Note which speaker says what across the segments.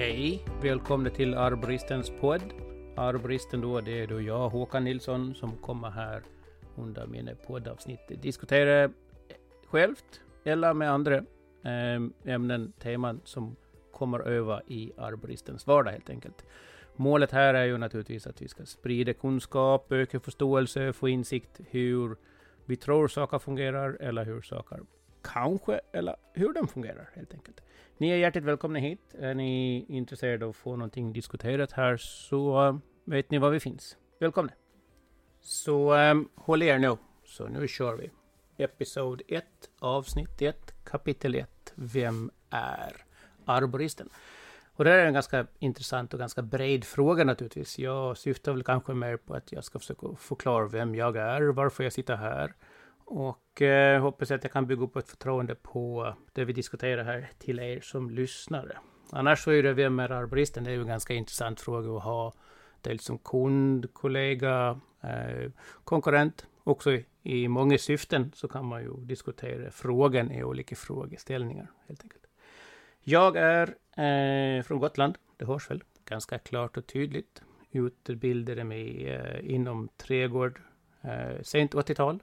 Speaker 1: Hej! Välkomna till Arbristens podd. Arbristen då, det är då jag, Håkan Nilsson, som kommer här under mina poddavsnitt diskutera självt eller med andra ehm, ämnen, teman som kommer över i Arbristens vardag helt enkelt. Målet här är ju naturligtvis att vi ska sprida kunskap, öka förståelse, få insikt hur vi tror saker fungerar eller hur saker kanske, eller hur de fungerar helt enkelt. Ni är hjärtligt välkomna hit. Är ni intresserade av att få någonting diskuterat här så eh, vet ni var vi finns. Välkomna! Så um, håll er nu, så nu kör vi. Episod 1, avsnitt 1, kapitel 1. Vem är arboristen? Och det är en ganska intressant och ganska bred fråga naturligtvis. Jag syftar väl kanske mer på att jag ska försöka förklara vem jag är, varför jag sitter här och eh, hoppas att jag kan bygga upp ett förtroende på det vi diskuterar här till er som lyssnare. Annars så är det vem är arboristen? Det är ju en ganska intressant fråga att ha. Dels som kund, kollega, eh, konkurrent. Också i, i många syften så kan man ju diskutera frågan i olika frågeställningar helt enkelt. Jag är eh, från Gotland, det hörs väl ganska klart och tydligt. Utbildade mig eh, inom trädgård eh, sent 80-tal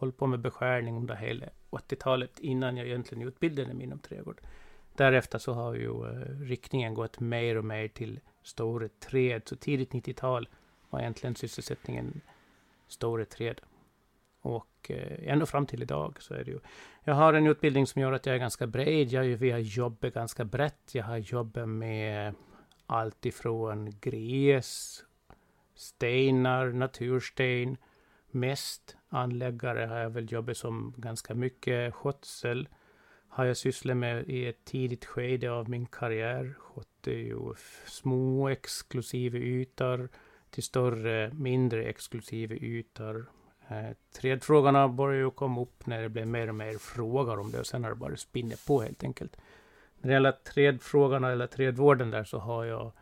Speaker 1: hållit på med beskärning under hela 80-talet innan jag egentligen utbildade mig inom trädgård. Därefter så har ju eh, riktningen gått mer och mer till stora träd. Så tidigt 90-tal var egentligen sysselsättningen stora träd. Och uh, ända fram till idag så är det ju. Jag har en utbildning som gör att jag är ganska bred. Jag, har jobbat ganska brett. Jag har jobbat med allt ifrån gräs, stenar, natursten, mest anläggare har jag väl jobbat som ganska mycket. Skötsel har jag sysslat med i ett tidigt skede av min karriär. Skötte ju små exklusiva ytor till större, mindre exklusiva ytor. Eh, trädfrågorna började ju komma upp när det blev mer och mer frågor om det och sen har det bara spinnit på helt enkelt. När det gäller trädfrågorna eller trädvården där så har jag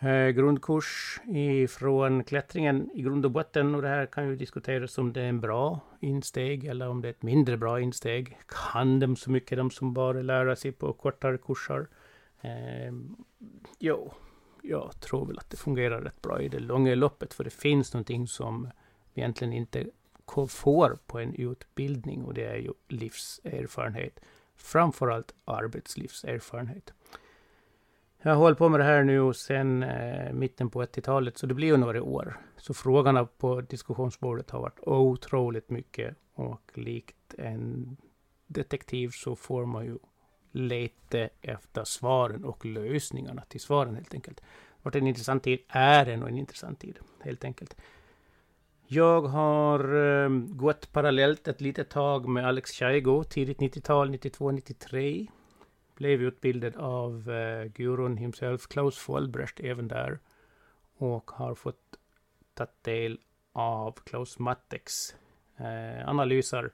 Speaker 1: eh, grundkurs ifrån klättringen i grund och botten. Och det här kan ju diskuteras om det är en bra insteg eller om det är ett mindre bra insteg. Kan de så mycket, de som bara lär sig på kortare kurser? Eh, jo, jag tror väl att det fungerar rätt bra i det långa loppet. För det finns någonting som vi egentligen inte får på en utbildning och det är ju livserfarenhet. Framförallt arbetslivserfarenhet. Jag har hållit på med det här nu sedan eh, mitten på 80-talet, så det blir ju några år. Så frågorna på diskussionsbordet har varit otroligt mycket och likt en detektiv så får man ju leta efter svaren och lösningarna till svaren helt enkelt. Det har varit en intressant tid, är en och en intressant tid helt enkelt. Jag har eh, gått parallellt ett litet tag med Alex Chaigo, tidigt 90-tal, 92, 93 blev utbildad av eh, gurun himself, Klaus Vollbrecht, även där. Och har fått ta del av Klaus Matteks eh, analyser,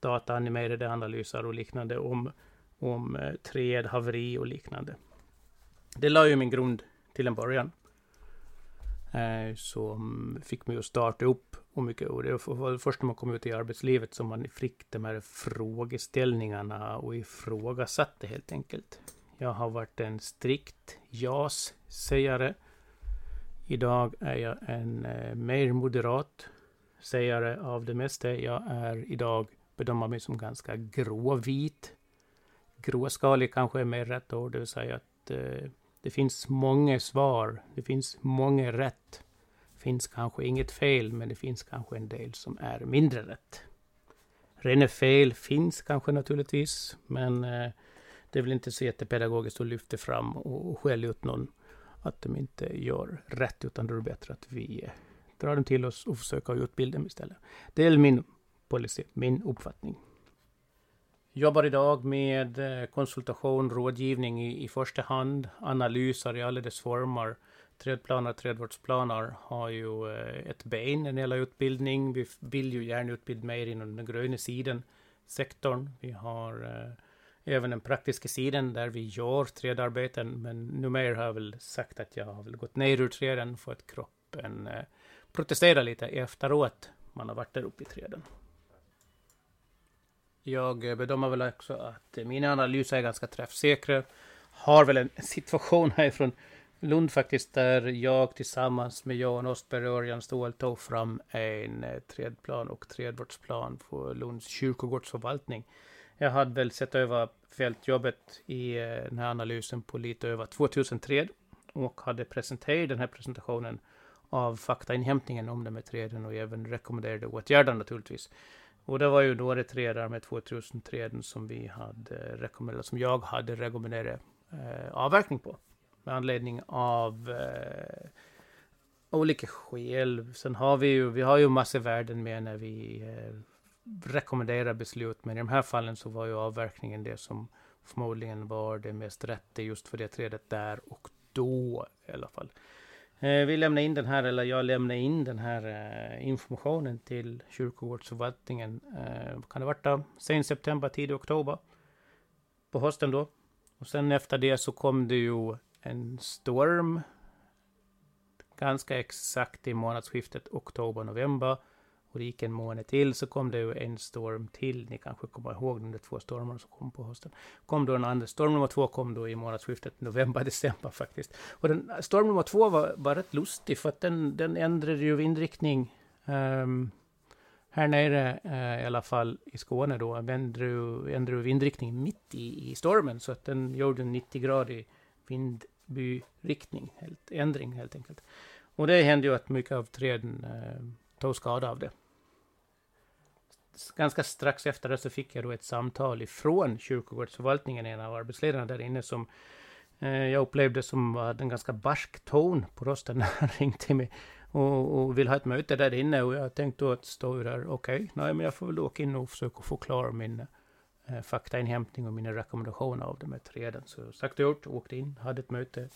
Speaker 1: dataanimerade analyser och liknande om, om eh, träd, haveri och liknande. Det la ju min grund till en början. Eh, som fick mig att starta upp och mycket. Och det var först när man kom ut i arbetslivet som man fick de här frågeställningarna och ifrågasatte helt enkelt. Jag har varit en strikt JAS-sägare. Idag är jag en eh, mer moderat sägare av det mesta. Jag är idag, bedömer mig som ganska gråvit. Gråskalig kanske är mer rätt ord, det vill säga att eh, det finns många svar. Det finns många rätt finns kanske inget fel, men det finns kanske en del som är mindre rätt. Rena fel finns kanske naturligtvis, men eh, det är väl inte så jättepedagogiskt att lyfta fram och skälla ut någon att de inte gör rätt, utan då är det bättre att vi eh, drar dem till oss och försöker utbilda dem istället. Det är min policy, min uppfattning. Jobbar idag med eh, konsultation, rådgivning i, i första hand, analyser i alla dess former, trädplaner, trädvårdsplaner har ju eh, ett ben när det gäller utbildning. Vi vill ju gärna utbilda mer inom den gröna sidan, sektorn. Vi har eh, även den praktiska sidan där vi gör trädarbeten. Men numera har jag väl sagt att jag har väl gått ner ur träden för att kroppen eh, protesterar lite efteråt. Man har varit där uppe i träden. Jag eh, bedömer väl också att mina analyser är ganska träffsäkra har väl en situation härifrån Lund faktiskt, där jag tillsammans med Johan Ostberg och Örjan Ståhl tog fram en eh, trädplan och trädvårdsplan för Lunds kyrkogårdsförvaltning. Jag hade väl sett över fältjobbet i eh, den här analysen på lite över 2000 träd och hade presenterat den här presentationen av faktainhämtningen om de här träden och även rekommenderade åtgärder naturligtvis. Och det var ju några träd med 2000 träden som vi hade eh, rekommenderat, som jag hade rekommenderat eh, avverkning på med anledning av eh, olika skäl. Sen har vi ju, vi har ju massa värden med när vi eh, rekommenderar beslut, men i de här fallen så var ju avverkningen det som förmodligen var det mest rätta just för det trädet där och då i alla fall. Eh, vi lämnar in den här, eller jag lämnar in den här eh, informationen till kyrkogårdsförvaltningen. Eh, kan det varit sen september, tidig oktober på hösten då. Och sen efter det så kom det ju en storm ganska exakt i månadsskiftet oktober-november. Och det gick en månad till så kom det ju en storm till. Ni kanske kommer ihåg de två stormarna som kom på hösten. Kom då en andra. Storm nummer två kom då i månadsskiftet november-december faktiskt. Och den, storm nummer två var, var rätt lustig för att den, den ändrade ju vindriktning. Um, här nere uh, i alla fall i Skåne då ändrade, ju vindriktning mitt i, i stormen. Så att den gjorde en 90-gradig vind byriktning, helt, ändring helt enkelt. Och det hände ju att mycket av träden eh, tog skada av det. Ganska strax efter det så fick jag då ett samtal ifrån kyrkogårdsförvaltningen, en av arbetsledarna där inne, som eh, jag upplevde som hade en ganska barsk ton på rösten när han ringde mig och, och vill ha ett möte där inne. Och jag tänkte då att stå där, okej, okay, nej men jag får väl åka in och försöka förklara min eh, Eh, faktainhämtning och mina rekommendationer av de här träden. Så sagt och gjort, åkte in, hade ett möte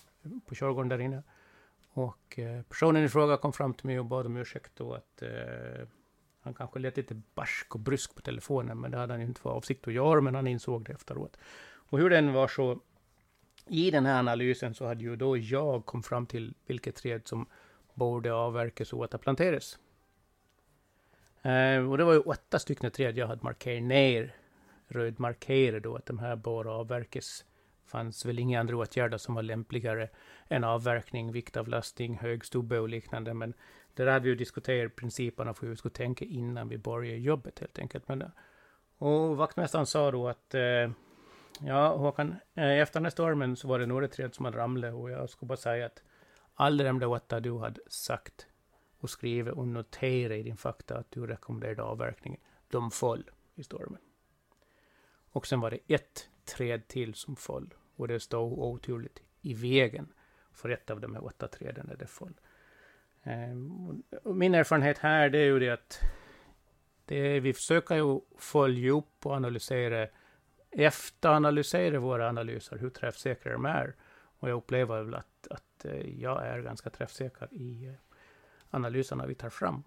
Speaker 1: på körgården där inne. Och eh, personen i fråga kom fram till mig och bad om ursäkt då att eh, han kanske lät lite barsk och brysk på telefonen, men det hade han inte för avsikt att göra, men han insåg det efteråt. Och hur den var så, i den här analysen så hade ju då jag kom fram till vilket träd som borde avverkas och återplanteras. Eh, och det var ju åtta stycken träd jag hade markerat ner rödmarkerade då att de här bör avverkas. fanns väl inga andra åtgärder som var lämpligare än avverkning, viktavlastning, hög stubbe och liknande. Men där hade vi ju diskuterat principerna för hur vi skulle tänka innan vi började jobbet helt enkelt. Men, och vaktmästaren sa då att eh, ja, Håkan, eh, efter den här stormen så var det några träd som hade ramlat och jag skulle bara säga att alla de där åtta du hade sagt och skrivit och noterat i din fakta att du rekommenderade avverkningen, de föll i stormen. Och sen var det ett träd till som föll. Och det stod oturligt i vägen för ett av de här åtta träden när det föll. Ehm, min erfarenhet här det är ju det att det, vi försöker ju följa upp och analysera, efteranalysera våra analyser, hur träffsäkra de är. Och jag upplever väl att, att eh, jag är ganska träffsäker i eh, analyserna vi tar fram.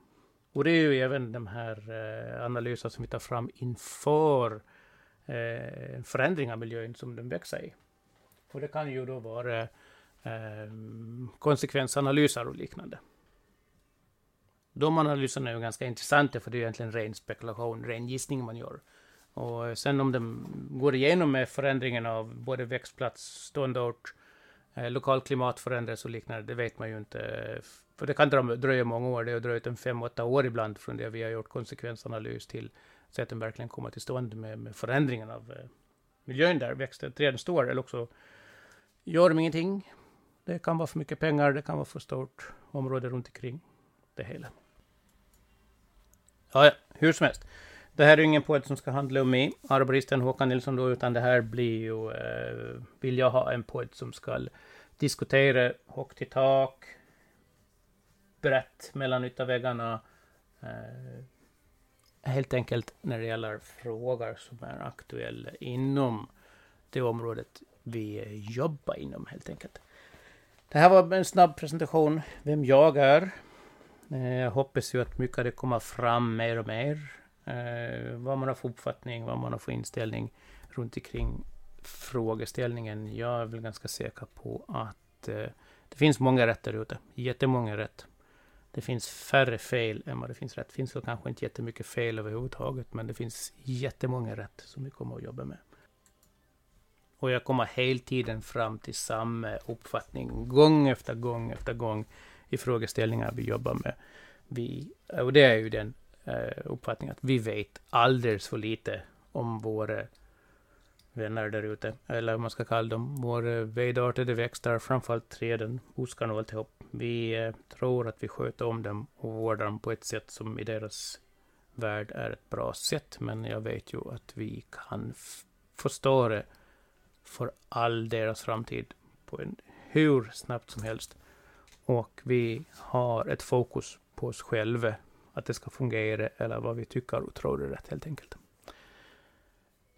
Speaker 1: Och det är ju även de här eh, analyserna som vi tar fram inför eh, en förändring av miljön som den växer i. Och det kan ju då vara eh, konsekvensanalyser och liknande. De analyserna är ju ganska intressanta för det är egentligen ren spekulation, ren gissning man gör. Och sen om de går igenom med förändringen av både växtplats, ståndort, eh, lokal klimat förändras och liknande, det vet man ju inte. För det kan dröja många år, det har dröjt en fem, åtta år ibland från det vi har gjort konsekvensanalys till så att den verkligen kommer till stånd med, med förändringen av eh, miljön där växten, träden står. Eller också gör de ingenting. Det kan vara för mycket pengar, det kan vara för stort område runt omkring det hela. Ja, ja, hur som helst. Det här är ingen podd som ska handla om mig, arboristen Håkan Nilsson då, utan det här blir ju, eh, vill jag ha en podd som ska diskutera högt i tak, brett mellan ytterväggarna, eh, helt enkelt när det gäller frågor som är aktuella inom det området vi jobbar inom helt enkelt. Det här var en snabb presentation vem jag är. Eh, jag hoppas ju att mycket av det kommer fram mer och mer. Eh, vad man har för uppfattning, vad man har för inställning runt omkring frågeställningen. Jag är väl ganska säker på att eh, det finns många rätt där ute. Jättemånga rätt det finns färre fel än vad det finns rätt. Det finns kanske inte jättemycket fel överhuvudtaget, men det finns jättemånga rätt som vi kommer att jobba med. Och jag kommer hela tiden fram till samma uppfattning, gång efter gång efter gång, i frågeställningar vi jobbar med. Vi, och det är ju den eh, uppfattningen att vi vet alldeles för lite om våra vänner där ute, eller vad man ska kalla dem, våra eh, vedartade växter, framförallt träden, buskarna och alltihop. Vi eh, tror att vi sköter om dem och vårdar dem på ett sätt som i deras värld är ett bra sätt, men jag vet ju att vi kan förstöra för all deras framtid på en hur snabbt som helst. Och vi har ett fokus på oss själva, att det ska fungera eller vad vi tycker och tror är rätt helt enkelt.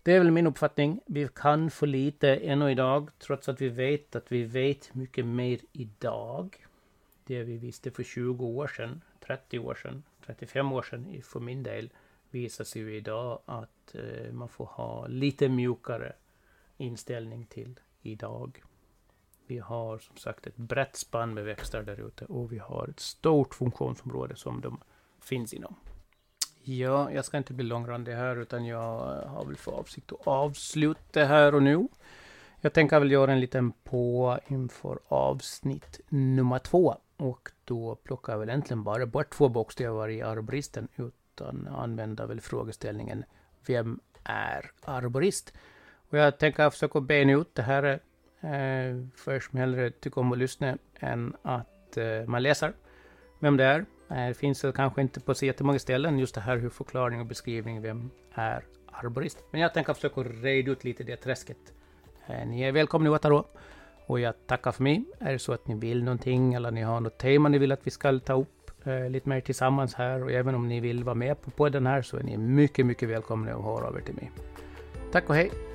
Speaker 1: Det är väl min uppfattning. Vi kan för lite ännu idag, trots att vi vet att vi vet mycket mer idag. Det vi visste för 20 år sedan, 30 år sedan, 35 år sedan för min del visar sig ju idag att eh, man får ha lite mjukare inställning till idag. Vi har som sagt ett brett spann med växter där ute och vi har ett stort funktionsområde som de finns inom. Ja, jag ska inte bli långrandig här utan jag har väl för avsikt att avsluta här och nu. Jag tänker väl göra en liten på inför avsnitt nummer två. Och då plockar jag väl egentligen bara bort två bokstäver i arboristen utan använder väl frågeställningen Vem är arborist? Och jag tänker försöka bena ut det här eh, för er som hellre tycker om att lyssna än att eh, man läser vem det är. Det finns kanske inte på så jättemånga ställen just det här hur förklaring och beskrivning vem är arborist. Men jag tänker försöka reda ut lite det träsket. Eh, ni är välkomna att då. Och jag tackar för mig. Är det så att ni vill någonting eller ni har något tema ni vill att vi ska ta upp eh, lite mer tillsammans här och även om ni vill vara med på podden här så är ni mycket, mycket välkomna att höra av er till mig. Tack och hej!